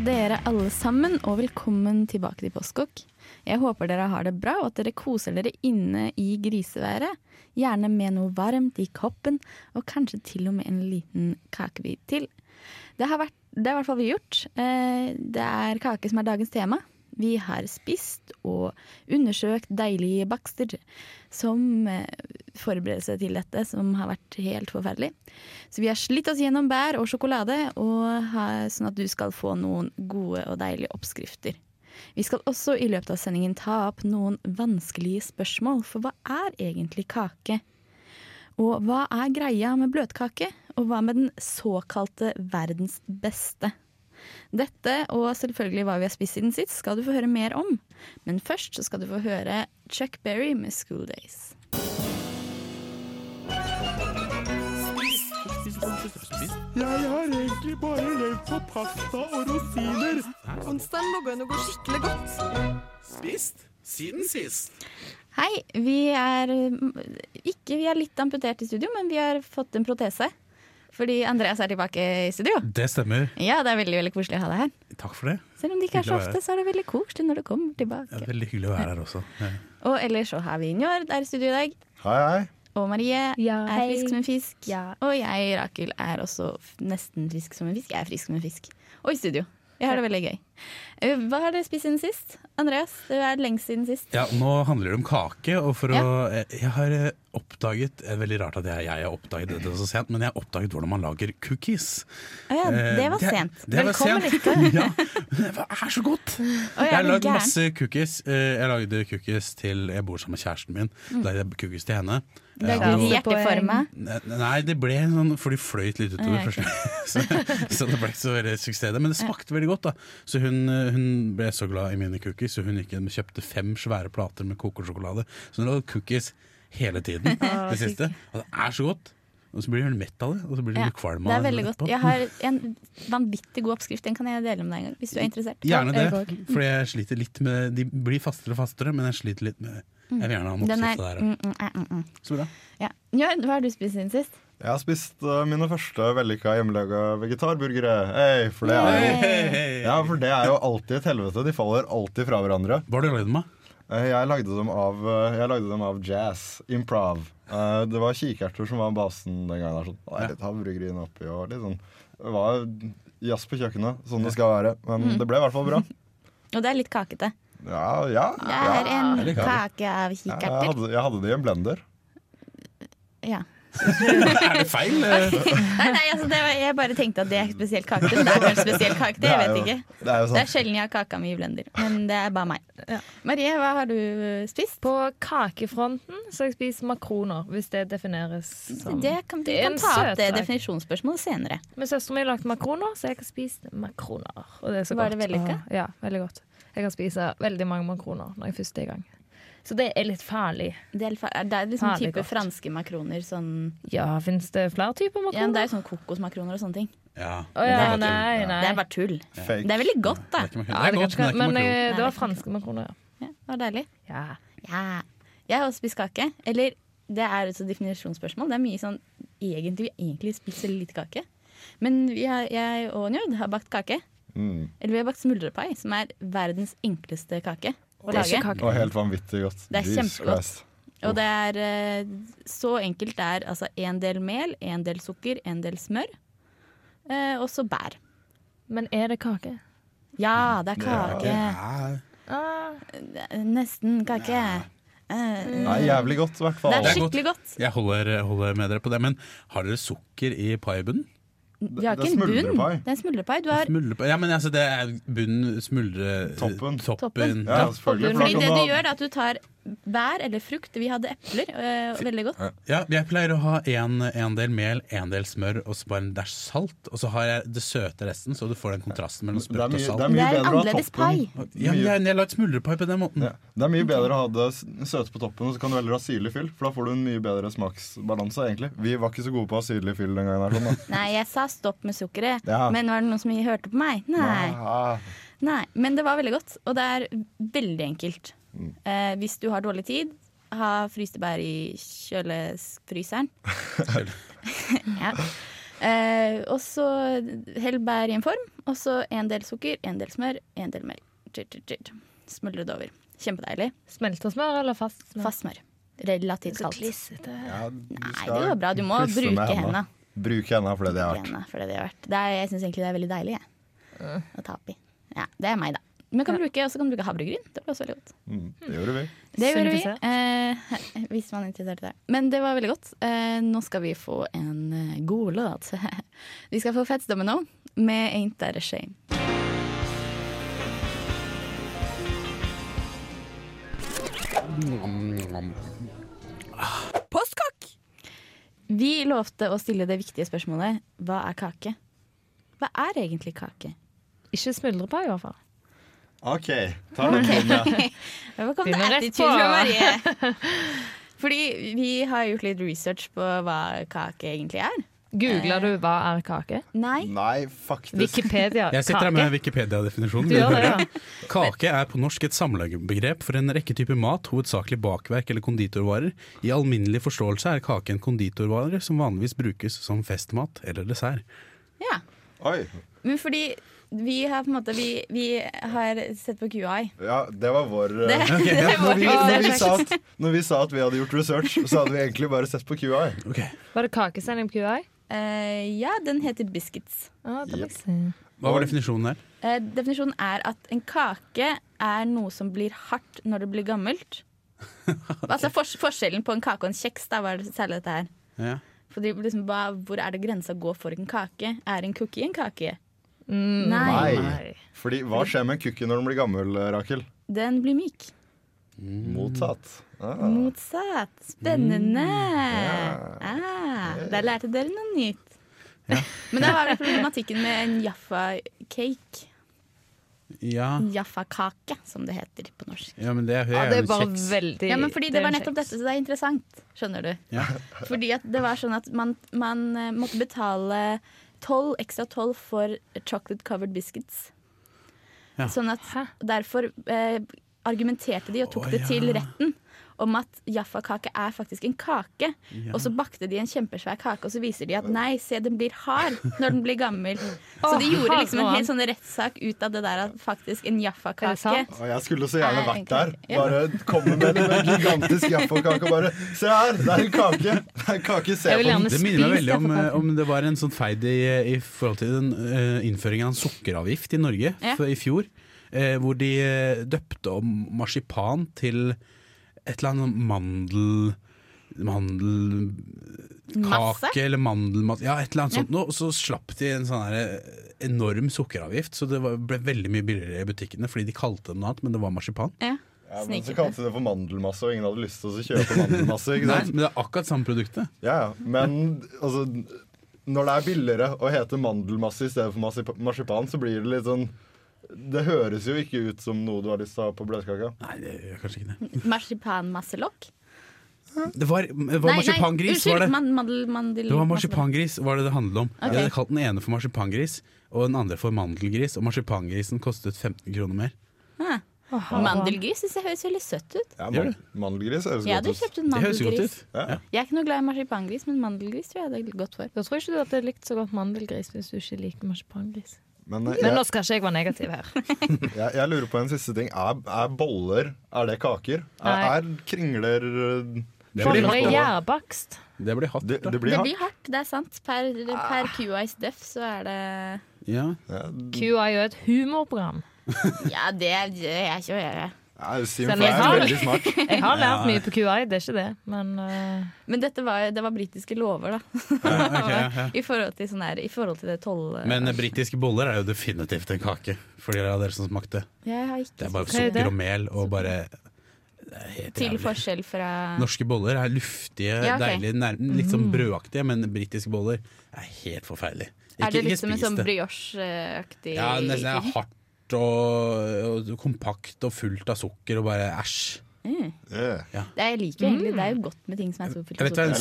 På dere alle sammen, og velkommen tilbake til Postkokk. Jeg håper dere har det bra, og at dere koser dere inne i griseværet. Gjerne med noe varmt i koppen, og kanskje til og med en liten kakebit til. Det har, vært, det har i hvert fall vi gjort. Eh, Det er kake som er dagens tema. Vi har spist og undersøkt deilige bakster som forbereder forberedelse til dette, som har vært helt forferdelig. Så vi har slitt oss gjennom bær og sjokolade, og har, sånn at du skal få noen gode og deilige oppskrifter. Vi skal også i løpet av sendingen ta opp noen vanskelige spørsmål, for hva er egentlig kake? Og hva er greia med bløtkake, og hva med den såkalte verdens beste? Dette og selvfølgelig hva vi har spist siden sist, skal du få høre mer om. Men først så skal du få høre Chuck Berry med 'School Days'. Jeg har egentlig bare levd på pasta og rosiner. Onsdag logga inn og går skikkelig godt. Spist siden sist. Hei, vi er mm, ikke Vi er litt amputert i studio, men vi har fått en protese. Fordi Andreas er tilbake i studio. Det stemmer. Ja, det er veldig veldig koselig å ha deg her. Takk for det. Selv om det ikke er så ofte, så er det veldig koselig når du kommer Det tilbake. er veldig hyggelig å være her også. Ja. Og ellers så har vi Njord der i studio i dag. Hei, hei. Og Marie Ja, er frisk som en fisk. Ja. Og jeg, Rakel, er også nesten frisk som en fisk. Jeg er frisk som en fisk. Og i studio. Jeg har det veldig gøy. Eh, Hva har dere spist siden sist? Andreas, det er lengst siden sist. Ja, nå handler det om kake, og for å Jeg, har eh, oppdaget Det er veldig rart at jeg, jeg har oppdaget dette så sent, men jeg har oppdaget hvordan man lager cookies. Å ja, Eh, det var det- sent. Det det Velkommen sent. hit. ja, men det er så godt! Å, Jeg har du lagd masse cookies. Eh, Jeg lagde cookies til Jeg bor sammen med kjæresten min. Lagde jeg cookies til henne. Det Eh, er hjerteforma. Nei, det ble sånn For de fløyt litt utover okay. først. Så, så det ble ikke så veldig suksess. Men det smakte veldig godt. da Så hun, hun ble så glad i mine cookies, så hun gikk inn og kjøpte fem svære plater med kokosjokolade. Så hun lagde cookies hele tiden. det siste Og det er så godt. Og så blir hun mett av det, og så blir hun Ja, kvalm Det av veldig godt. Jeg har en vanvittig god oppskrift. Den kan jeg dele med deg en gang, hvis du er interessert. Gjerne det, for jeg sliter litt med De blir fastere og fastere, men jeg sliter litt med Jeg vil gjerne ha en oppskrift der. det mm. Så bra. ja. Hva har du spist siden sist? Jeg har spist uh, mine første vellykka hjemmelaga vegetarburgere. Hey, for, det er jo, ja, for det er jo alltid et helvete. De faller alltid fra hverandre. Hva har du lagd med? Eh, Jeg lagde dem av, uh, jeg lagde dem av jazz. Improv. Eh, Det var kikerter som var basen den gangen. Sånn. Ja. litt havregryn oppi og litt sånn. Det var jazz på kjøkkenet, sånn det skal være. Men det ble i hvert fall bra. Og det er litt kakete. Ja, ja. Det er en kake av Jeg hadde, jeg hadde det i en blender. Ja. Er det feil? Eh, Nei, nei, altså det var, jeg bare tenkte at det er spesielt kake Men det er kanskje spesielt kake, jeg vet ikke. Det er jo Det er sjelden jeg har kaka mi i blender, men det er bare meg. Marie, hva har du spist? På kakefronten så har jeg spist makroner, hvis det defineres som Det kan, du er kan ta opp det definisjonsspørsmålet senere. Men søsteren min har lagt makroner, så jeg har spist makroner. Og det er så Var godt. det vellykka? Ja, veldig godt. Jeg kan spise veldig mange makroner når jeg først er i gang. Så det er litt farlig. Det er, farlig. det er liksom farlig type godt. franske makroner. Sånn, Ja, fins det flere typer makroner? ja, det er jo sånn kokosmakroner og sånne ting. ja. Oh, ja, Det er nei, nei. Det er bare tull. Fake. Det er veldig godt, da. Det er ikke makron. Ja, Det er det godt, men det var franske makroner, ja. Ja, det var deilig. ja. Ja. Jeg har også spist kake. Eller det er et definisjonsspørsmål. Det er mye sånn egentlig, Vi egentlig spiser litt kake. Men vi har, jeg og Njord har bakt kake. Mm. Eller vi har bakt smuldrepai, som er verdens enkleste kake å er lage. var helt vanvittig godt. Det er Jesus kjempegodt. Christ. Og det er eh, så enkelt. Det er altså en del mel, en del sukker, en del smør. Eh, og så bær. Men er det kake? Ja, det er kake. Ja. Ah, Det er Nesten kake. Det Nei, jævlig godt, i hvert fall. er Det er skikkelig godt. Jeg holder, holder med dere på det, men har dere sukker i paibunnen? Vi har ikke en bunn. Det er en smuldrepai. Du har? Ja, men altså, det er bunn, smuldre... Toppen. Toppen. Toppen. Ja, selvfølgelig. Fordi det du du gjør, er at du tar bær eller frukt. Vi hadde epler. Øh, veldig godt. Ja, jeg pleier å ha en, en del mel, en del smør og så bare en dæsj salt. Og så har jeg det søte resten, så du får den kontrasten mellom Det er sprøtt og salt. det er mye Det er å ha annerledes toppen. Ja, jeg, jeg la et smuldrepai på den måten. Ja. Det er mye bedre å ha det søte på toppen, og så kan du heller ha syrlig fyll. For da får du en mye bedre smaksbalanse, egentlig. Vi var ikke så gode på å ha syrlig fyll den gangen. her, sånn, da. Nei, jeg sa stopp med sukkeret, Ja. men var det noen som hørte på meg? Nei. Nei. Men det var veldig godt, og det er veldig enkelt. Mm. Eh, hvis du har dårlig tid, ha fryste bær i kjølefryseren. ja. eh, og så hell bær i en form, og så en del sukker, en del smør, en del mel. Tjit, tjit, tjit. Smuldre det over. Kjempedeilig. Smeltersmør eller fast smør? Fast smør. Relativt Så kaldt. klissete. ja, Nei, det går bra. Du må bruke hendene. hendene. Bruke hendene for det de. Det de har vært. Det er, jeg syns egentlig det er veldig deilig jeg. å ta oppi. Ja, det er meg, da. Men kan bruke, også kan bruke havregryn. Det blir også veldig godt. Mm, det gjorde vi. Det gjorde vi. Eh, hvis man er interessert i det. Men det var veldig godt. Eh, nå skal vi få en eh, god låt. vi skal få Fats Domino med Ain't That A Shame. Postkokk! Vi lovte å stille det viktige spørsmålet hva er kake? Hva er egentlig kake? Ikke smuldrepai, i hvert fall. OK. Ta den. Hva kom det attitude fra Marie? Fordi vi har gjort litt research på hva kake egentlig er. Googler du hva er kake? Nei. Nei, faktisk. Wikipedia Jeg sitter her med. Wikipedia-definisjonen. Ja. Kake er på norsk et samlebegrep for en rekke typer mat, hovedsakelig bakverk eller konditorvarer. I alminnelig forståelse er kake en konditorvare som vanligvis brukes som festmat eller dessert. Ja. Oi. Men fordi vi har på en måte Vi, vi har sett på QI. Ja, det var vår eh, Det, Ok, ja. når, vi, når, vi sa at, når vi sa at vi hadde gjort research, så hadde vi egentlig bare sett på QI. Okay. Var det kakesending på QI? Uh, ja, den heter biscuits. Ja, det må jeg se. Hva var definisjonen der? Uh, definisjonen er at en kake er noe som blir hardt når det blir gammelt. Altså for, Forskjellen på en kake og en kjeks da var det særlig dette her. Ja. Fordi liksom, hva, Hvor er det grensa går for en kake? Er en cookie en kake? Mm, Nei. Nei. Fordi hva skjer med en cookie når den blir gammel, Rakel? Den blir myk. Motsatt. Ah. Motsatt. Spennende. Ah, der lærte dere noe nytt. Men da var det problematikken med en Jaffa-cake. Ja. Jaffa-kake, som det heter på norsk. ja, men det er, Ja, det er bare kjeks. veldig Ja, men fordi Det var nettopp dette, så det er interessant. Skjønner du? Ja. Fordi at det var sånn at man, man eh, måtte betale 12 ekstra 12 for chocolate covered biscuits. Ja. Sånn at Hæ? Derfor eh, argumenterte de og tok oh, det til ja. retten om at Jaffa-kake er faktisk en kake. Ja. Og så bakte de en kjempesvær kake, og så viser de at nei, se, den blir hard når den blir gammel. Så de gjorde liksom en helt sånn rettssak ut av det der at faktisk en jaffakake jeg skulle så gjerne vært der. Bare komme med en gigantisk Jaffa-kake og bare Se her, det er en kake! Det er en kake, se på den. Det minner meg veldig om, om det var en sånn feid i, i forhold til den uh, innføringen av en sukkeravgift i Norge Ja. i fjor. eh, hvor de eh, døpte om marsipan til et eller annet mandel... Mandelkake Masse? eller mandelmasse Ja, et eller annet sånt. Og så slapp de en sånn eh, enorm sukkeravgift, så det ble veldig mye billigere i butikkene fordi de kalte det noe annet, men det var marsipan. Ja. Ja, men så kalte de det for mandelmasse, og ingen hadde lyst til å kjøpe mandelmasse. Ikke Nei, men det er akkurat samme produktet. Ja, ja. Men altså Når det er billigere å hete mandelmasse i stedet for marsipan, så blir det litt sånn Det høres jo ikke ut som noe du har lyst til å ha på bløtkaka. Nei, det gjør kanskje ikke det. Marsipanmasselokk? Det var, det var marsipangris, var det. Man, mandel, mandel, Det var marsipangris var det det handlet om. Okay. Jeg hadde kalt den ene for marsipangris og den andre for mandelgris. Og marsipangrisen kostet 15 kroner mer. Ah. Mandelgris synes jeg høres veldig søtt ut. Ja, man, mandelgris høres godt ut. kjøpt en Det høres godt ut. Ja. Ja. Jeg er ikke noe glad i marsipangris, men mandelgris tror jeg det er godt for. Da tror jeg ikke du hadde likt så godt mandelgris hvis du ikke liker marsipangris. Men jeg, Men nå skal ikke jeg være negativ her. jeg, jeg lurer på en siste ting. Er, er boller Er det kaker? Er, er kringler eh, Det Boller blir er hardt. gjærbakst. Det blir hardt. det, det blir Det blir hardt, det er sant. Per, per QIs def så er det Ja. QI er jo et humorprogram. Ja, det er jeg ikke å gjøre. Ja, Selv om jeg er har- veldig smart. Jeg har lært mye på QI, det er ikke det, men uh... Men dette var, det var britiske lover, da. Ja, ok, ja, ja. I forhold til, sånn her, i forhold til det toll... Men eh, britiske boller er jo definitivt en kake, for de av dere som smakte. Jeg har ikke Det er bare er sukker og mel og bare Det helt Til forskjell fra Norske boller er luftige, Ja, okay. deilige, nær, litt sånn brødaktige, men britiske boller er helt forferdelig. Er det Ikke- ikke liksom en sånn brioche-aktig Ja, nesten det er hardt og, og kompakt og fullt av sukker og bare æsj. Mm. Ja. Det er, jeg liker egentlig Det er jo godt med ting som er så fullt av sukker. det er en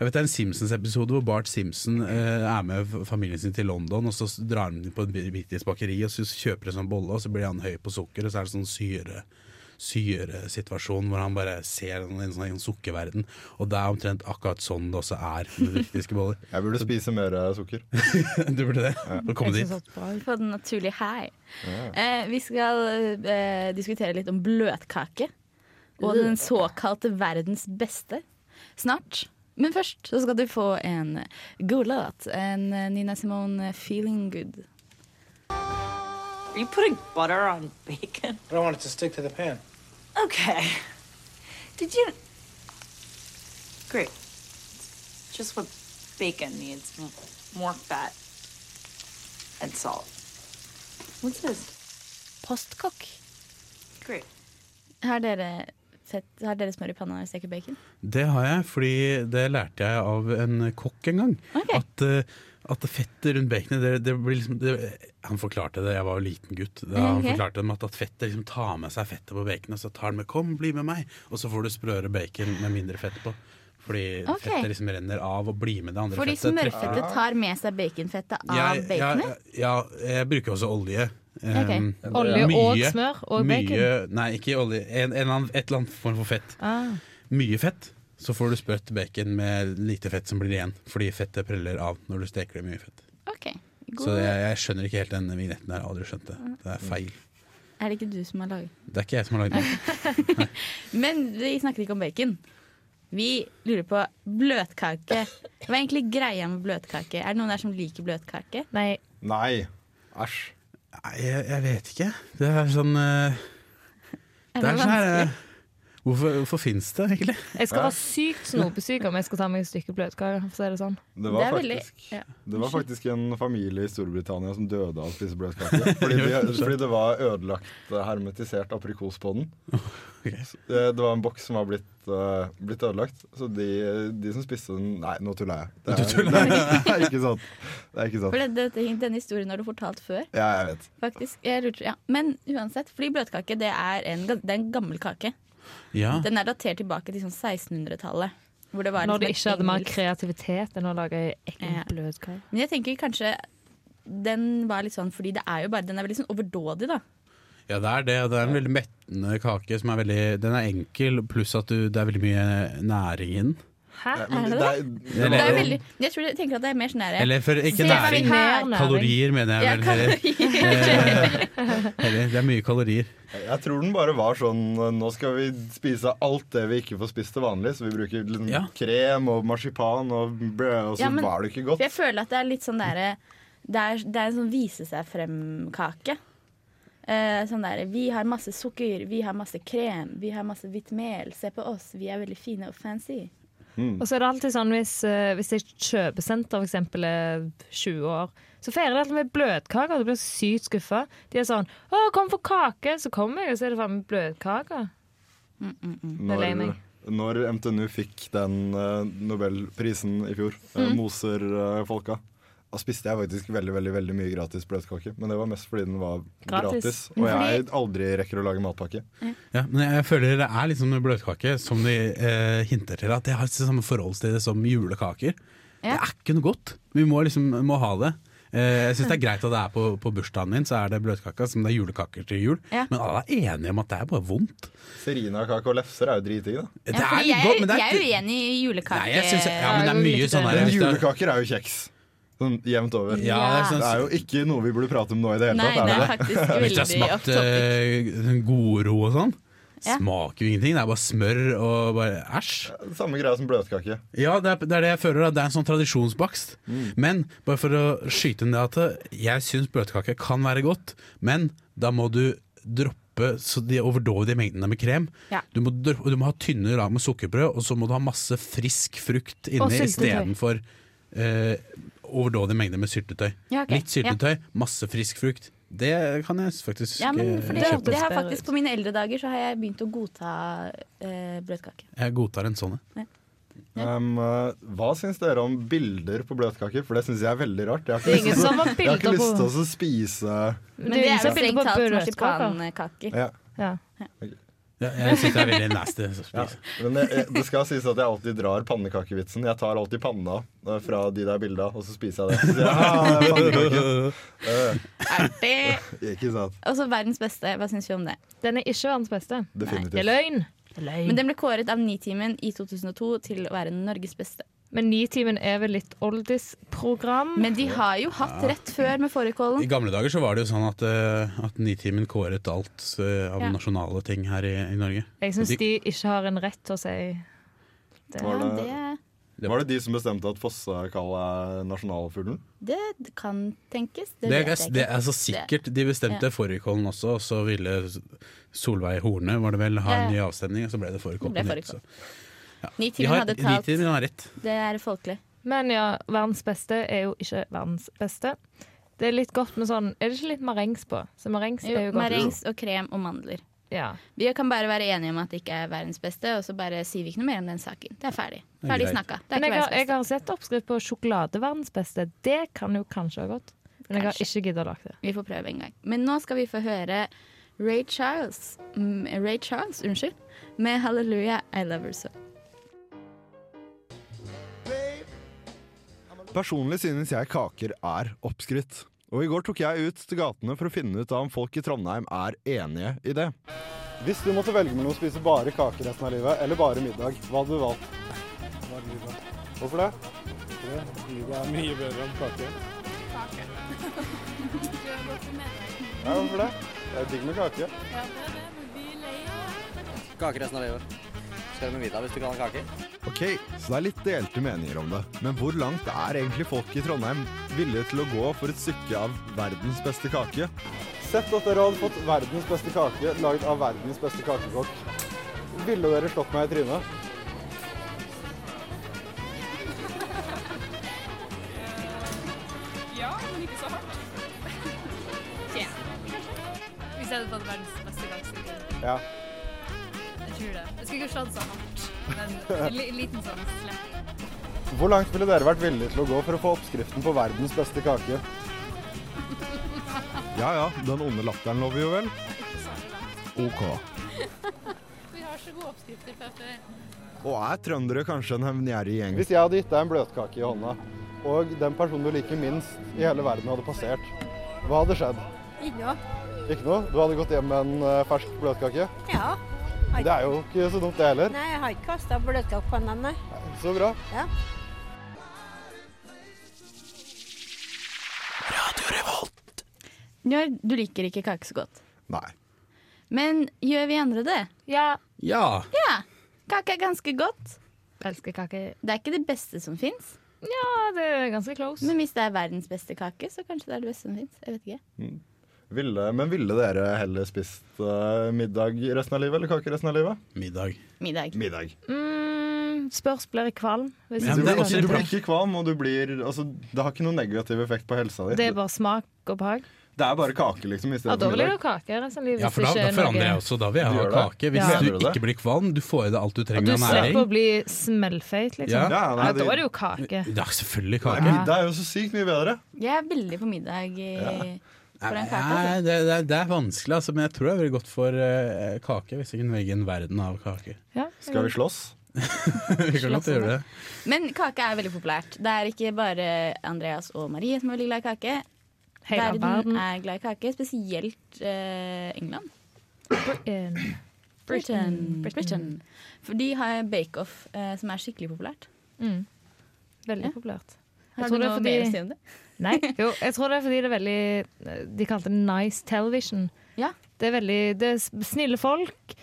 Jeg vet det er en Simpsons-episode hvor Bart Simpson eh, er med familien sin til London, og så drar han inn på et britisk bakeri og så kjøper en sånn bolle, og så blir han høy på sukker, og så er det sånn syre syresituasjon hvor han bare ser en, en sånn en sukkerverden. Og det er omtrent akkurat sånn det også er med britiske boller. Jeg burde spise mer sukker. du burde det. Ja. komme dit. får den naturlige high. Eh, vi skal eh, diskutere litt om bløtkake. Og den såkalte verdens beste. Snart. Men først så skal du få en god låt. En eh, Nina Simone 'Feeling Good'. Are you putting butter on bacon? I don't want it to stick to the pan. Okay. Did you? Great. It's just what bacon needs more fat and salt. What's this? Postkokk. Great. Har dere, fett, har dere smør i panna når dere steker bacon? Det har jeg, fordi det lærte jeg av en kokk en gang. Ok. At, eh, at fettet rundt baconet det, det blir liksom, det, Han forklarte det, jeg var jo liten gutt. Da Han forklarte dem at, at fettet liksom tar med seg fettet på baconet, så tar han med 'kom, bli med meg', og så får du sprøere bacon med mindre fett på. Fordi okay. fettet liksom renner av og blir med det andre Fordi fettet. smørfettet tar med seg baconfettet av Jeg- baconet? Ja, ja, jeg bruker også olje. Um, Olje og smør og mye, bacon. Nei, ikke olje. En, en, en, et eller annet form for fett. Ah. Mye fett, så får du sprøtt bacon med lite fett som blir igjen. Fordi fettet preller av når du steker det mye fett. Ok, god. Så jeg, jeg skjønner ikke helt den vignetten der. Aldri skjønt det. Det er feil. Er det ikke du som har laget Det er ikke jeg som har laget den. Men vi snakker ikke om bacon. Vi lurer på bløtkake. Hva er egentlig greia med bløtkake? Er det noen der som liker bløtkake? Nei, Nei. Æsj. Nei, jeg, jeg vet ikke. Det er sånn uh, Er Det er det sånn her vanskelig? Hvorfor, hvorfor fins det egentlig? jeg skal være sykt snopesyk om jeg skal ta meg et stykke bløtkake. For å si det sånn. Det Det var, er veldig- faktisk, ja. det var faktisk en familie i Storbritannia som døde av å spise bløtkake. Fordi, de, fordi det var ødelagt eh, hermetisert aprikos på den. Okay. Eh, Det var en boks som var blitt, uh, blitt ødelagt. Så de, de som spiste den Nei, nå tuller jeg. Det er, det er ikke sant. Det er ikke For sant. det, dette, denne historien har du fortalt før. Ja, jeg vet. faktisk. Jeg lurte, ja. Men uansett, fordi bløtkake det er, en, det er en gammel kake. Ja. Den er datert tilbake til sånn 1600-tallet. Hvor det Når liksom de et ikke hadde mer kreativitet enn å lage ekkel Ja. Men jeg tenker kanskje den var litt sånn fordi det er jo bare Den er veldig sånn overdådig, da. ja, det er det. Det er en veldig mettende kake. Som er veldig, den er enkel, pluss at du, det er veldig mye næring i den. Hæ? Er det det er, Det Eller- er veldig, jeg tror jeg tenker at det er mer sånn derre Eller for ikke næring. her. Kalorier, mener jeg. Ja, vel, kalorier. Heller. Det er mye kalorier. jeg tror den bare var sånn Nå skal vi spise alt det vi ikke får spist til vanlig. Så vi bruker liksom Ja. krem og marsipan og brød, og så Ja, men- var det ikke godt. Jeg føler at det er litt sånn derre det, er- det er en sånn vise seg frem-kake. Eh, sånn der, Vi har masse sukker, vi har masse krem, vi har masse hvitt mel. Se på oss, vi er veldig fine og fancy. Og så er det alltid sånn hvis, eh, hvis et kjøpesenter eksempel er 20 år, så feirer de alltid med bløtkaker. du blir sykt skuffa. De er sånn 'Å, kom for kake!' Så kommer jeg, og så er det faen meg bløtkaker. Det er mm. Når, når MTNU fikk den uh, nobelprisen i fjor, Mm. uh, Moser-folka, da spiste jeg faktisk veldig veldig, veldig mye gratis bløtkake. Men det var mest fordi den var Gratis. gratis. Og jeg aldri rekker å lage matpakke. Ja, men jeg føler det er liksom bløtkake, som de eh, hinter til, at jeg har samme forhold til det som julekaker. Ja. Det er ikke noe godt. Vi må liksom må ha det. Eh, jeg syns det er greit at det er på, på bursdagen min, så er det bløtkaka som det er julekaker til jul. Ja. Men alle er enige om at det er bare vondt. Serinakake og lefser er jo dritdigg, da. Det Ja, er jeg, godt, men det er jeg er uenig i julekake. Nei, jeg synes, ja, men det er mye sånn det. der Men er- julekaker er jo kjeks. Sånn jevnt over. Ja, det er sånn, Det er jo ikke noe vi burde prate om nå i det hele Nei, tatt. det Er er det det? faktisk Hvis du har veldig off smakt topic. uh, Goro og sånn, Ja. smaker jo ingenting. Det er bare smør og bare æsj. Samme greia som bløtkake. Ja, det er, det er det jeg føler. da. Det er en sånn tradisjonsbakst. Mm. Men bare for å skyte inn det at eh, jeg syns bløtkake kan være godt, men da må du droppe så de overdådige mengdene med krem. Ja. Du, må du må ha tynne lag med sukkerbrød, og så må du ha masse frisk frukt inni istedenfor eh, overdådige mengder med syltetøy. Ja, okay. Litt syltetøy, masse frisk frukt. Det kan jeg faktisk Ja, men eh, det, kjøpe. det har faktisk. På mine eldre dager så har jeg begynt å godta eh, bløtkake. Jeg godtar en sånn. ja. Um, hva syns dere om bilder på bløtkaker? For det syns jeg er veldig rart. Jeg har ikke lyst har til- jeg har ikke bilder lyst til å spise Men Det er jo bilder strengt på talt brødkaker. ja. Ja. Ja, jeg syns det er veldig nasty å Ja, men det, det skal sies at jeg alltid drar pannekakevitsen. Jeg tar alltid panna eh, fra de der bilda, og så spiser jeg det. Så jeg, «Ah, det er pannekake». Eh, Artig! ikke sant? Og så verdens beste. Hva syns vi om det? Den er ikke verdens beste. Det er Definitivt. løgn. Det er løgn. Men den ble kåret av Nitimen i 2002 til å være Norges beste. Men Nitimen er vel litt oldis-program. Men de har jo hatt rett før med I gamle dager så var det jo sånn at, uh, at Nitimen kåret alt uh, av Ja. nasjonale ting her i, i Norge. Jeg syns De- de ikke har en rett til å si det. Var det- det, Var det de som bestemte at fossekall er nasjonalfuglen? det kan tenkes. Det, Det, vet jeg det er så sikkert De bestemte Ja. fårikålen også, og så ville Solveig Horne var det vel, ha en ny avstemning, og så ble det fårikål. De Nitimen hadde talt. Nitimen har rett. Det er folkelig. Men ja, verdens beste er jo ikke verdens beste. Det er litt godt med sånn Er det ikke litt marengs på? Så marengs er jo godt. Marengs og krem og mandler. Ja. Vi kan bare være enige om at det ikke er verdens beste, og så bare sier vi ikke noe mer om den saken. Det er ferdig. Er Ferdig snakka. Men jeg har, jeg har sett oppskrift på sjokolade verdens beste. Det kan jo kanskje ha gått. Men jeg har ikke giddet å lage det. Vi får prøve en gang. Men nå skal vi få høre Ray Charles, mm, Ray Charles unnskyld, med 'Hallelujah, I Love Her So'. Personlig synes jeg kaker er oppskrytt. Og i går tok jeg ut til gatene for å finne ut om folk i Trondheim er enige i det. Hvis du måtte velge mellom å spise bare kake resten av livet eller bare middag, hva hadde du valgt? Bare middag. Hvorfor det? Middag er mye bedre enn kake. Ja, hvorfor det? Det er digg med kake. Kake resten av livet. Skal du med middag hvis du kan ha kake? Ok, så det er litt delte meninger om det. Men hvor langt er egentlig folk i Trondheim villige til å gå for et stykke av verdens beste kake? Sett at dere hadde fått verdens beste kake lagd av verdens beste kakekokk. Ville dere slått meg i trynet? Hvis jeg hadde fått verdens beste kakestykke. Ja. Jeg tror det. Jeg skulle ikke slått så hardt, men en liten sånn slepp. Hvor langt ville dere vært villige til å gå for å få oppskriften på verdens beste kake? Ja ja, den onde latteren lover jo vel. Ok. Vi har så gode oppskrifter fra før. Og er trøndere kanskje en hevngjerrig gjeng? Hvis jeg hadde gitt deg en bløtkake i hånda, og den personen du liker minst i hele verden hadde passert, hva hadde skjedd? Ikke noe. Ikke noe? Du hadde gått hjem med en eh, fersk bløtkake? Ja. Det er jo ikke så dumt det heller. Nei, jeg har ikke kasta bløtkake på den nei. Så bra. Ja. Ja, du liker ikke kake så godt. Nei. Men gjør vi andre det? Ja, Ja! Ja. Kake er ganske godt. Jeg elsker kake. Det er ikke det beste som fins, Ja, det er ganske close. men hvis det er verdens beste kake, så kanskje det er det beste som fins. Jeg vet ikke. Ville, men ville dere heller spist uh, middag resten av livet eller kake resten av livet? Middag. Middag. Middag. Mm, spørs blir jeg kvalm. Hvis Ja, Du blir, også du blir ikke kvalm, og du blir altså, Det har ikke noen negativ effekt på helsa di. Det er bare smak og behag. Det er bare kake, liksom, Ja, da vil jeg ha kake resten av livet. Ja, for da, da er forandrer jeg også. Da vil jeg ha kake. Hvis Ja. du ikke blir kvalm, du får i deg alt du trenger av næring. du slipper å bli smellfeit, liksom. Ja. Ja, nei, det- da er det jo kake. Ja, selvfølgelig Nei, kake. middag er jo så sykt mye bedre. Jeg er veldig på middag for den kaka. Nei, Altså. det, det, det er vanskelig, altså, men jeg tror jeg ville gått for uh, kake hvis jeg kunne velge en verden av kaker. Ja. Skal vi slåss? Vi kan godt gjøre det. Men kake er veldig populært. Det er ikke bare Andreas og Marie som er veldig glad i kake. Hele verden, verden. er glad i kake, spesielt uh, England. Britain. Britain. Britain. For de har bake-off, uh, som er skikkelig populært. Mm. Veldig Ja. populært. Har du noe fordi- mer å si om det? Nei, jo, jeg tror det er fordi det er veldig De kalte det nice television. Ja. Det er veldig Det er snille folk.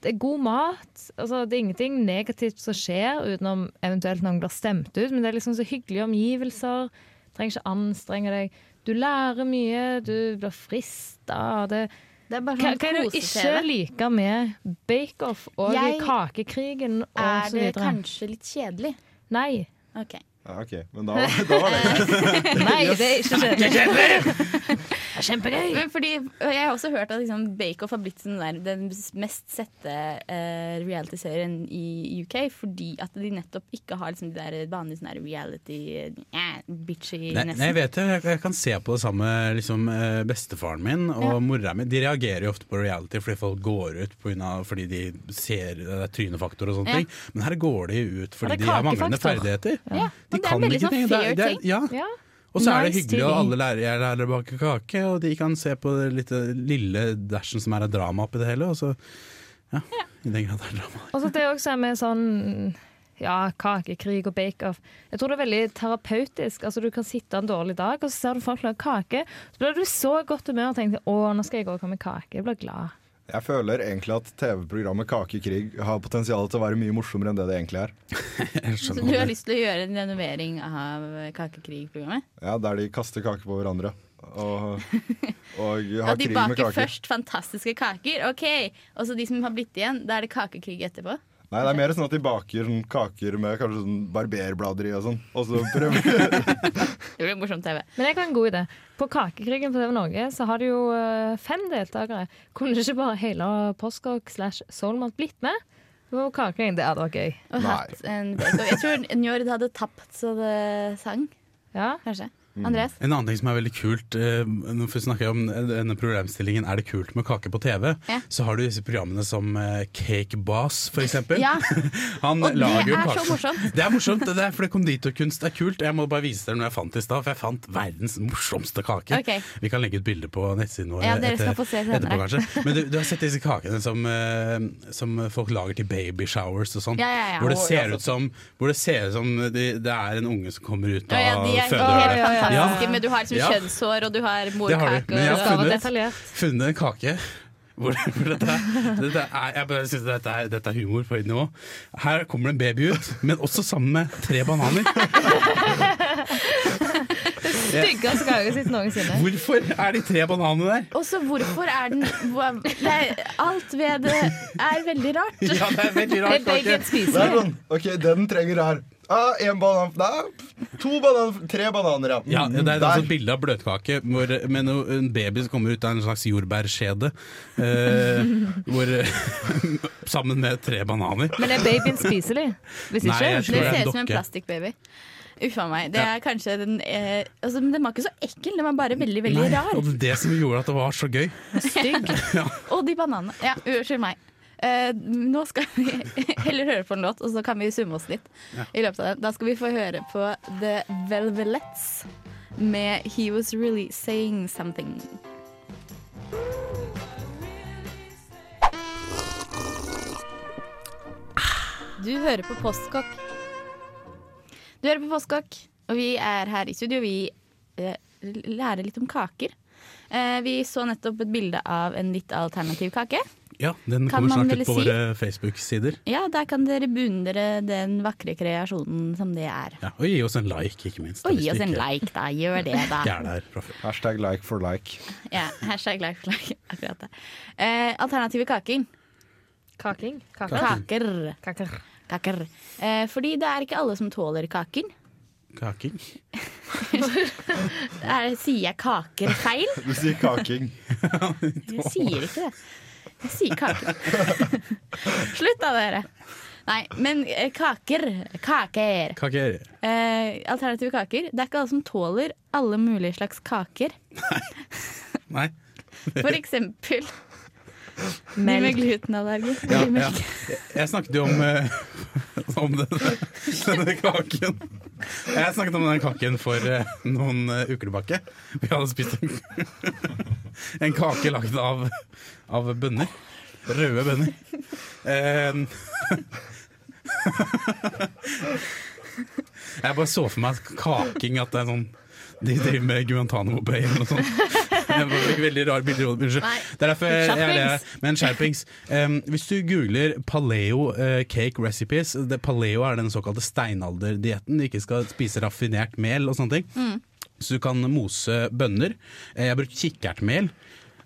Det er god mat. Altså, det er ingenting negativt som skjer utenom eventuelt noen blir stemt ut, men det er liksom så hyggelige omgivelser. Trenger ikke anstrenge deg. Du lærer mye, du blir frista. Det Det er bare sånn hva er det du ikke liker med Bake-Off og Jeg- Kakekrigen og Er det kanskje litt kjedelig? Nei. Ok. Ja, OK, men da, da var det greit. Nei, det er ikke kjedelig. er kjempegøy! Men fordi, jeg har også hørt at liksom, Bake Off har blitt sånn der, den mest sette uh, reality-serien i UK, fordi at de nettopp ikke har liksom, de der vanlige sånne reality eh, bitchy Nei, nesten. nei, jeg vet det. Jeg, jeg kan se på det samme liksom, eh, bestefaren min og Ja. mora mi. De reagerer jo ofte på reality fordi folk går ut på grunn av, fordi de ser det er trynefaktor og sånne Ja. ting. Men her går de ut fordi de har manglende ferdigheter. Ja, De det kan ikke sånn ting. Det er- det er-. Ja. Ja. Og så er det hyggelig, og alle lærere, jeg lærer å bake kake, og de kan se på det lite, lille dashen som er av drama oppi det hele. Og så, ja, i den grad det er drama. Og så det også er med sånn ja, kakekrig og bake-off. Jeg tror det er veldig terapeutisk. Altså Du kan sitte en dårlig dag, og så ser du folk lage kake. Så blir du så godt humør og tenker å, nå skal jeg gå og komme kake. Jeg blir glad. Jeg føler egentlig at TV-programmet Kakekrig har potensial til å være mye morsommere enn det det egentlig er. Så du har lyst til å gjøre en renovering av Kakekrig-programmet? Ja, Der de kaster kake på hverandre. Og, og har de krig med baker først fantastiske kaker, OK! Og så de som har blitt igjen, da er det kakekrig etterpå? Nei, det er mer sånn at de baker sånn kaker med kanskje sånn barberblader i og sånn. Og så prøver Det blir morsom TV. Men jeg har en god idé. På Kakekrigen på TV Norge så har de jo eh, fem deltakere. Kunne ikke bare hele Postkokk slash Soulmat blitt med? På Kakekrigen, det hadde vært gøy. Og hatt en. Jeg tror Njord hadde tapt så det sang, Ja. kanskje. Andreas? En annen ting som er veldig kult, eh, snakker jeg om denne problemstillingen Er det kult med kake på TV, Ja. så har du disse programmene som eh, Cake Boss, for eksempel. Ja, Han og det er så morsomt. Det er morsomt, det er fordi konditorkunst er kult. Jeg må bare vise dere noe jeg fant i stad, for jeg fant verdens morsomste kake. Okay. Vi kan legge ut bilde på nettsiden vår Ja, senere. etterpå, kanskje. Men du, du har sett disse kakene som, eh, som folk lager til baby showers og sånn? Ja, ja, ja. Hvor det ser ut som, hvor det, ser ut som det, det er en unge som kommer ut Ja, ja, av de er føderøret. Helt ja, men du har liksom Ja. kjønnshår, og du har Det morkake. men jeg har funnet- funnet en kake hvor, hvor dette, dette er, Jeg bare synes dette er, dette er humor på høyt nivå. Her kommer det en baby ut, men også sammen med tre bananer. Styggeste kake sitt noensinne. Hvorfor er de tre bananene der? Og så hvorfor er den Nei, Alt ved det er veldig rart. Ja, det er veldig rart. Det er sånn, OK, den trenger her. Ah, en banan Nei, to bananer. Tre bananer, ja. Ja, det er et altså bilde av bløtkake hvor, med no, en baby som kommer ut av en slags jordbærskjede. Eh, hvor, sammen med tre bananer. Men er babyen spiselig? Hvis ikke? Nei, Det det er ser ut som en plastikkbaby. Uffa meg. Det Ja. er kanskje den eh, altså, Den var ikke så ekkel, den var bare veldig veldig Nei, rar. og det er det som gjorde at det var så gøy. Stygg. Og de bananene. Ja, unnskyld meg. Eh, nå skal vi heller høre på en låt, og så kan vi summe oss litt. i løpet av det. Da skal vi få høre på The Velvelettes med He Was Really Saying Something. Du hører på Postkokk. Du hører på Postkokk, og vi er her i studio. Vi eh, lærer litt om kaker. Eh, vi så nettopp et bilde av en litt alternativ kake. Ja, Den Kan kommer man snart ut på si? våre Facebook-sider. Ja, der kan dere beundre den vakre kreasjonen som det er. Ja, og gi oss en like, ikke minst. Og gi oss en like, da. Gjør det, da. Er før. Hashtag like for like. Ja, hashtag like for like. Akkurat det. Eh, alternative kaking. Kaking? Kaker? Kaker. Kaker. Kaker. Eh, fordi det er ikke alle som tåler kaker. Kaking. Er, sier jeg kaker feil? Du sier kaking. Jeg sier ikke det. Jeg sier kaker. Slutt da, dere. Nei, men eh, kaker. Kaker. Kaker. Eh, alternative kaker. Det er ikke alle som tåler alle mulige slags kaker. Nei. For eksempel de med Melk. glutenallergi. Ja, ja. Jeg, snakket jo om, eh, om denne, denne kaken. Jeg snakket om denne kaken for eh, noen eh, uker tilbake. Vi hadde spist en, en kake lagd av, av bønner. Røde bønner. Eh, jeg bare så for meg kaking, at det er sånn de driver med Guantánamo-bøy eller noe sånt. Det et veldig rar bilde. Unnskyld. Det er derfor jeg, er det. Men skjerpings. Um, hvis du googler paleo uh, cake recipes det, Paleo er den såkalte steinalderdietten. Du ikke skal spise raffinert mel og sånne ting. Så du kan mose bønner. Eh, jeg har brukt kikkertmel.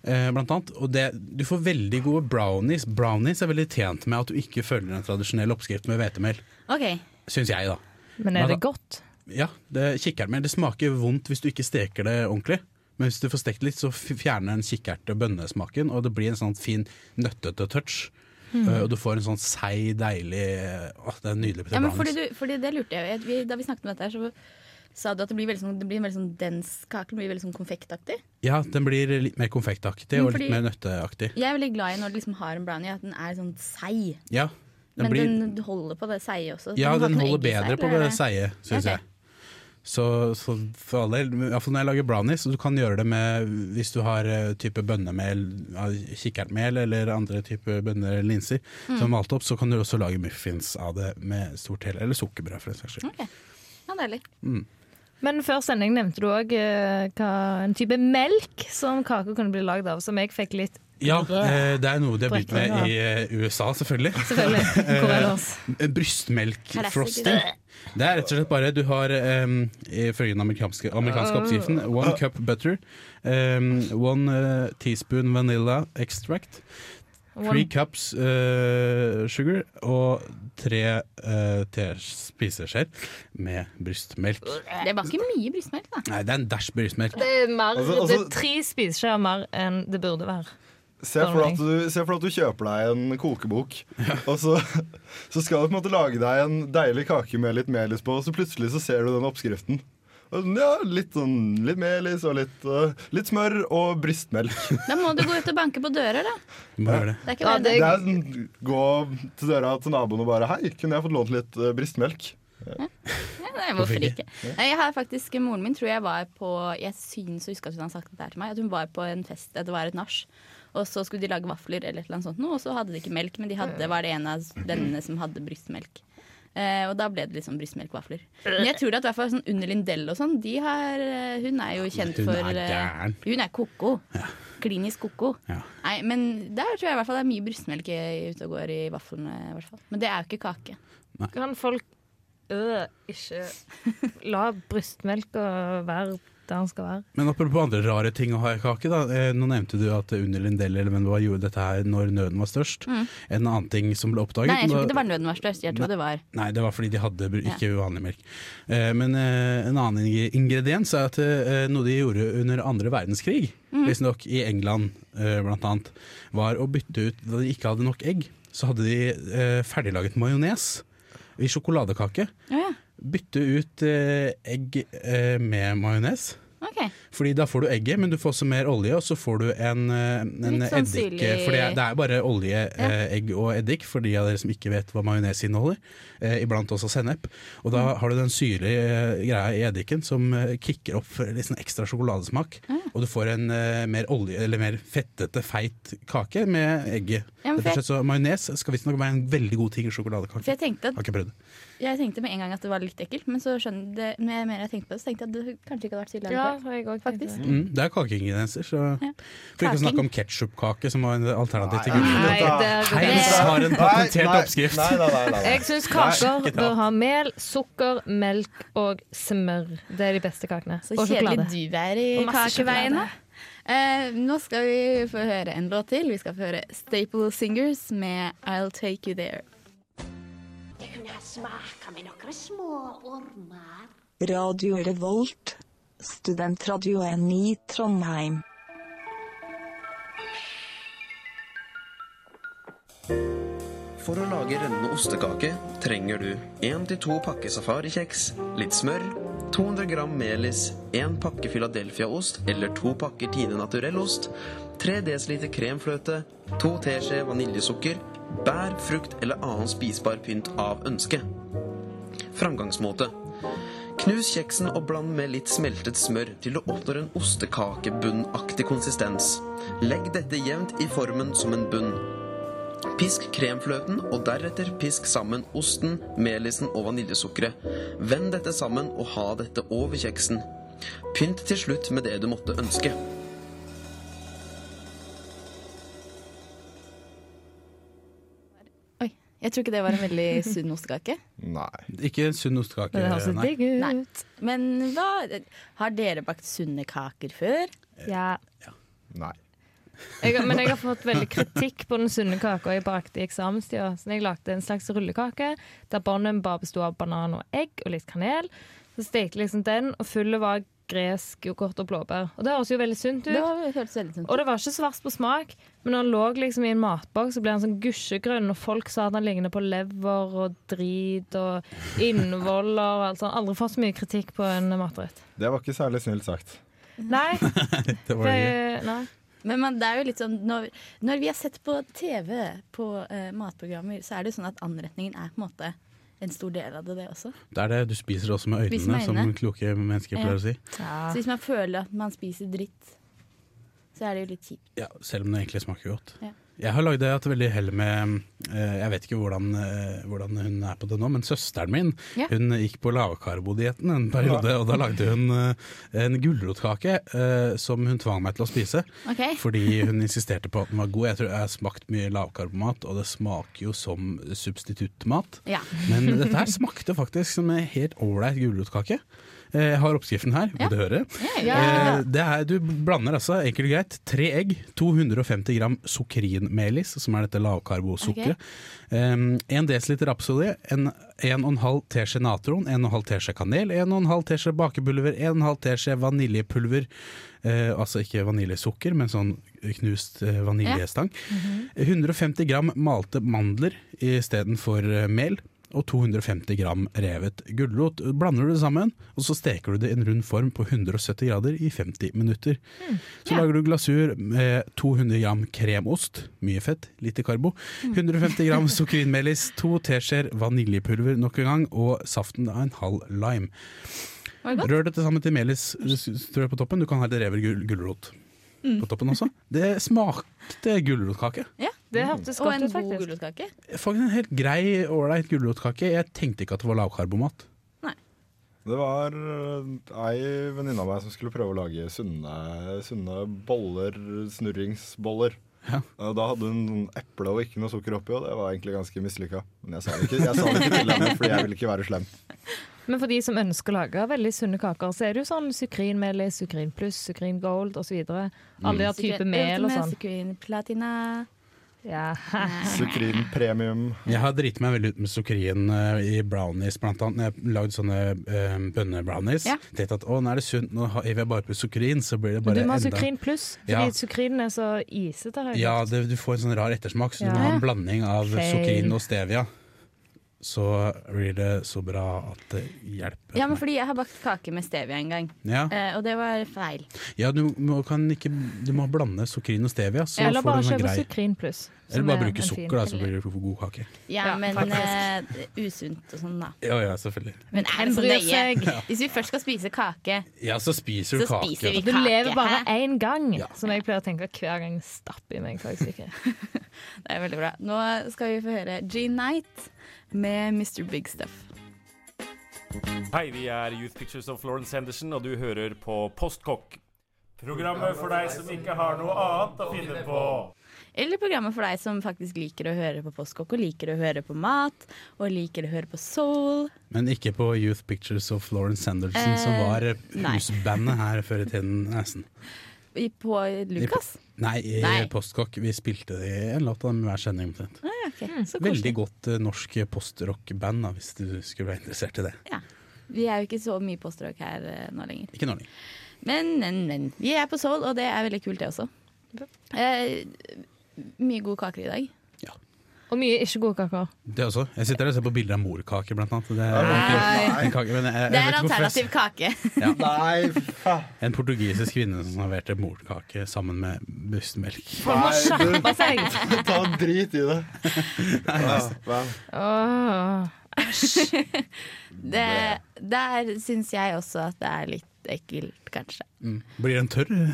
Eh, Blant annet, og det, Du får veldig gode brownies. Brownies er veldig tjent med at du ikke følger en tradisjonell oppskrift med hvetemel. Okay. Syns jeg, da. Men er det godt? Ja, det, kikkertmel det smaker vondt hvis du ikke steker det ordentlig. Men hvis du får stekt litt, så fjerner den kikkert- og bønnesmaken, og det blir en sånn fin nøttete touch. Mm. Eh, og du får en sånn seig, deilig Åh, det er nydelig. Ja, men fordi, du, fordi det lurte jeg jo. Vi- Da vi snakket om dette her, så sa du at det blir, veldig sånn, det blir en veldig sånn dens kake. Den blir veldig sånn konfektaktig. Ja, den blir litt mer konfektaktig og litt mer nøtteaktig. Jeg er veldig glad i når du liksom har en brownie, at den er sånn seig. Ja, den Men blir, den holder på det seige også. ja, den, den holder bedre på det seige, syns okay. jeg. Så, så for all del, i hvert fall når jeg lager brownies, du kan gjøre det med hvis du har eh, type bønnemel, kikkertmel eller andre type bønner eller linser Mm. som er malt opp, så kan du også lage muffins av det med stort hell, eller sukkerbrød for den saks skyld. Ok. Ja, deilig. Mm. Men før sending nevnte du òg en type melk som kaker kunne bli lagd av, som jeg fikk litt Ja, eh, det er noe de har begynt med i eh, USA, selvfølgelig. Selvfølgelig. Eh, Brystmelkfrosting. Det er rett og slett bare Du har, um, ifølge den amerikanske, amerikanske oppskriften, one cup butter, um, one eh, teaspoon vanilla extract, three cups uh, sugar og tre uh, tespiseskjeer med brystmelk. Det var ikke mye brystmelk, da. Nei, det er en dæsj brystmelk. Det er, mer, Altså- det altså- er tre spiseskjeer mer enn det burde være. Se for, deg at du, se for at du kjøper deg en kokebok, og så, så skal du på en måte lage deg en deilig kake med litt melis på, og så plutselig så ser du den oppskriften. Ja, litt, sånn, litt melis og litt, uh, litt smør og brystmelk. Da må du gå ut og banke på dører, da. Du må gjøre det. Det er ikke Ja, det... Det er sånn, Gå til døra til naboen og bare 'Hei, kunne jeg fått lånt litt uh, brystmelk?' Nei, hvorfor ikke? Jeg har faktisk, Moren min tror jeg var på Jeg syns å huske at hun hadde sagt det der til meg. At hun var på en fest, at det var et nach. Og så skulle de lage vafler, eller et eller annet sånt, og så hadde de ikke melk, men de hadde, var det en av vennene som hadde brystmelk. Eh, og da ble det liksom brystmelkvafler. Men jeg tror at hvert fall sånn under Lindell og sånn, de har eh, Hun er jo kjent Hun for er eh, gæren. Hun er koko. Klinisk koko. Ja. Nei, men der tror jeg i hvert fall det er mye brystmelk ute og går i vaflene. I hvert fall. Men det er jo ikke kake. Kan folk øh, ikke la brystmelka være der han skal være? Men apropos andre rare ting å ha i kake, da. Eh, nå nevnte du at Unni Lindell eller hvem det var, gjorde dette her når nøden var størst. Mm. En annen ting som ble oppdaget Nei, jeg tror ikke det var nøden var størst. Jeg tror det var Nei, det var fordi de hadde ikke vanlig melk. Eh, men eh, en annen ingrediens er at noe de gjorde under andre verdenskrig, mm. visstnok i England blant annet, var å bytte ut Da de ikke hadde nok egg, så hadde de ferdiglaget majones i sjokoladekake. Ja, ja. Bytte ut eh, egg eh, med majones. OK. Fordi da får du egget, men du får også mer olje, og så får du en, eh, en sånn eddik syrlig- For det er, bare olje, eh, egg og eddik, for de av dere som ikke vet hva majones inneholder. Eh, iblant også sennep. Og da Mm. har du den syrlige eh, greia i eddiken som eh, kicker opp for sånn ekstra sjokoladesmak. Og du får en eh, mer olje, eller mer fettete, feit kake med egget. Ja, så Majones skal visstnok være en veldig god ting i sjokoladekake. For jeg tenkte, Har ikke prøvd det. jeg tenkte med en gang at det var litt ekkelt, men så skjønner det, med mer jeg tenkte på det, så tenkte jeg at det kanskje ikke hadde vært så ille Ja, også Faktisk. Mm, det er kakeingredienser, så For ikke å snakke om ketsjupkake, som var en alternativ til gulrot. Heinz har en patentert oppskrift. Nei, nei, nei, nei, nei. Jeg syns kaker bør ha mel, sukker, melk og smør. Det er de beste kakene. Så og kjedelig du er i Og masse kakeveien. da. sjokolade. Eh, nå skal vi få høre en låt til. Vi skal få høre Staple Singers med I'll Take You There. Radio Revolt, studentradioen i Trondheim. For å lage rennende ostekake trenger du 1-2 pakke safarikjeks, litt smør, 200 gram melis, 1 pakke Philadelphia-ost eller 2 pakker Tine Naturellost, 3 dl kremfløte, 2 teskje vaniljesukker, bær, frukt eller annen spisbar pynt av ønske. Framgangsmåte. Knus kjeksen og bland med litt smeltet smør til du oppnår en ostekakebunnaktig konsistens. Legg dette jevnt i formen som en bunn. Pisk kremfløten, og deretter pisk sammen osten, melisen og vaniljesukkeret. Vend dette sammen og ha dette over kjeksen. Pynt til slutt med det du måtte ønske. Jeg tror ikke det var en veldig sunn ostekake. Nei. Ikke en sunn ostekake. Det høres digg Nei. ut. Men hva Har dere bakt sunne kaker før? Ja. Nei. Jeg, men jeg har fått veldig kritikk på den sunne kaka jeg bakte i eksamenstida. Så jeg lagde en slags rullekake der bånden bare besto av banan og egg og litt kanel. Så stekte liksom den, og fullet var gresk yoghurt og blåbær. Og det høres jo veldig sunt ut. Det veldig sunt ut. Og det var ikke svart på smak, men når han lå liksom i en matboks, så ble han sånn gusjegrønn, og folk sa at han ligner på lever og drit og innvoller og alt sånt. Aldri fått så mye kritikk på en matrett. Det var ikke særlig snilt sagt. Nei. det var det. det, nei. Men man, det er jo litt sånn når, når vi har sett på TV på uh, matprogrammer, så er det jo sånn at anretningen er på en måte en stor del av det, det også. Det er det, du spiser også med øynene, med som kloke mennesker pleier å si. Så hvis man føler at man spiser dritt, så er det jo litt kjipt. Ja, selv om det egentlig smaker godt. Ja. Jeg har lagd et veldig hell med eh, Jeg vet ikke hvordan, eh, hvordan hun er på det nå, men søsteren min Ja. Hun gikk på lavkarbodietten en periode, og da lagde hun eh, en gulrotkake som hun tvang meg til å spise. Okay. Fordi hun insisterte på at den var god. Jeg tror jeg har smakt mye lavkarbomat, og det smaker jo som substituttmat. Ja. Men dette her smakte faktisk som en helt ålreit gulrotkake. Eh, Jeg har oppskriften her, vil du høre? Eh, Det er, du blander altså enkelt og greit tre egg, 250 gram sukrinmelis, som er dette lavkarbosukkeret, um, en dl rapsolje, en 1,5 teskje natron, 1,5 teskje kanel, 1,5 teskje bakepulver, 1,5 teskje vaniljepulver, eh, altså ikke vaniljesukker, men sånn knust vaniljestang. 150 gram malte mandler istedenfor mel. Og 250 gram revet gulrot. Blander du det sammen, og så steker du det i en rund form på 170 grader i 50 minutter. Så lager du glasur med 200 gram kremost, mye fett, lite karbo. 150 gram sukkerinmelis, to teskjeer vaniljepulver nok en gang, og saften av en halv lime. Det? Rør dette sammen til melis strø på toppen. Du kan ha litt revet gul gulrot Mm. på toppen også. Det smakte gulrotkake. Ja. Det hørtes Og en god faktisk. gulrotkake. Faktisk en helt grei, ålreit gulrotkake. Jeg tenkte ikke at det var lavkarbomat. Det var øh, ei venninne av meg som skulle prøve å lage sunne, sunne boller, snurringsboller. Ja. Da hadde hun sånn eple og ikke noe sukker oppi, og det var egentlig ganske mislykka. Men jeg sa det ikke, jeg sa det ikke til henne, fordi jeg ville ikke være slem. Men for de som ønsker å lage veldig sunne kaker, så er det jo sånn sukrinmelis, sukrin pluss, sukrin gold osv. Alle de har type mel og sånn. Sukrin platina. Ja. Sukrin premium. Jeg har driti meg veldig ut med sukrin uh, i brownies, blant annet. Når jeg lagde sånne uh, bønnebrownies. Ja. Tenkte at å, nå er det sunt, nå har- hiver jeg bare på sukrin, så blir det bare enda du må ha sukrin pluss, fordi Ja. sukrinen er så isete. Ja, det, du får en sånn rar ettersmak, så du må ha en blanding av Feil. sukrin og stevia. Så blir det så bra at det hjelper. Ja, men fordi jeg har bakt kake med stevia en gang, Ja. eh, og det var feil. Ja, du må, kan ikke, du må blande sukrin og stevia, så Eller får bare du en grei sukrin pluss. Eller bare bruke sukker, da, så blir det god kake. Ja, Ja, men eh, usunt og sånn, da. Ja, ja, selvfølgelig. Men er det så nøye? Hvis vi først skal spise kake Ja, så spiser du Så kake. spiser vi Du lever bare én gang, Ja. som jeg pleier å tenke hver gang jeg stapper i meg. faktisk. Det er veldig bra. Nå skal vi få høre Jean Night med Mr. Big Stuff. Hei, vi er Youth Pictures of Florence Henderson, og du hører på Postkokk. Programmet for deg som ikke har noe annet å finne på. Eller programmet for deg som faktisk liker å høre på Postkokk, og liker å høre på mat, og liker å høre på soul. Men ikke på Youth Pictures of Florence Sanderson, som Eh, var eh, husbandet her før i tiden. Nesten. I- På Lukas. Nei, i Nei. Postkokk. Vi spilte det i en låt av dem hver sending omtrent. Ah, ja, mm. Så Veldig godt uh, norsk postrock-band, hvis du skulle være interessert i det. Vi er jo ikke så mye postrock her uh, nå lenger. Ikke nå lenger. Men, men, men. Vi er på soul, og det er veldig kult, det også. Uh, mye gode kaker i dag. Og mye ikke gode kaker. Det også. Jeg sitter og ser på bilder av morkake, blant annet. Det er, Nei. en, kake, men jeg, jeg Det er alternativ kake. Ja. Nei, En portugisisk kvinne som serverte morkake sammen med brystmelk. Folk må skjerpe seg! Ta drit i det. Åh. Det, der syns jeg også at det er litt ekkelt, kanskje. Mm. Blir den tørr?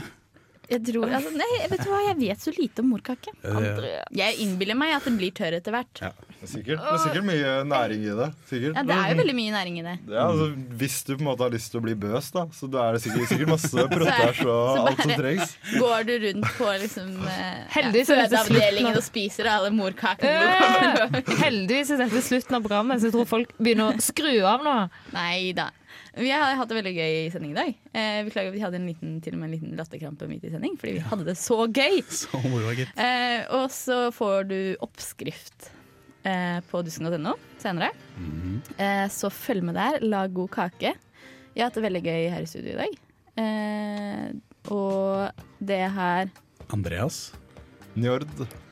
Jeg tror, altså, nei, vet du hva, jeg vet så lite om morkake. Eh, Jeg innbiller meg at den blir tørr etter hvert. Ja. Det er sikkert, det er sikkert mye næring i det. Sikkert. Ja, det er jo veldig mye næring i det. Ja, altså, hvis du på en måte har lyst til å bli bøs, da, så da er det sikkert, sikkert masse protæsj og så alt som trengs. Går du rundt på liksom eh, ja, fødeavdelingen og spiser alle morkakene du kommer Heldigvis er dette slutten av programmet, så jeg tror folk begynner å skru av nå. Nei da. Vi har hatt det veldig gøy i sending i dag. Eh, beklager, vi hadde en liten, til og med en liten latterkrampe midt i sending, fordi vi hadde det så gøy. Så moro, gitt. Eh, og så får du oppskrift eh, på dusken.no senere. Mhm. Eh, så følg med der, lag god kake. Jeg har hatt det veldig gøy her i studio i dag. Eh, og det her Andreas. Njord.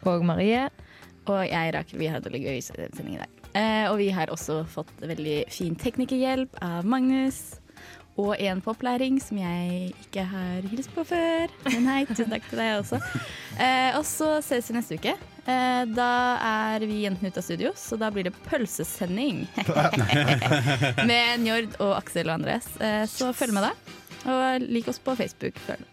Og Marie. Og jeg, Rakel. Vi hatt det veldig gøy i sendingen i dag. Eh, og vi har også fått veldig fin teknikerhjelp av Magnus. Og en på opplæring som jeg ikke har hilst på før. Men hei, tusen takk til deg også. Eh, og så ses vi neste uke. Eh, da er vi jentene ute av studio, så da blir det pølsesending. med Njord og Aksel og Andres. Eh, så følg med da. Og lik oss på Facebook. Følg.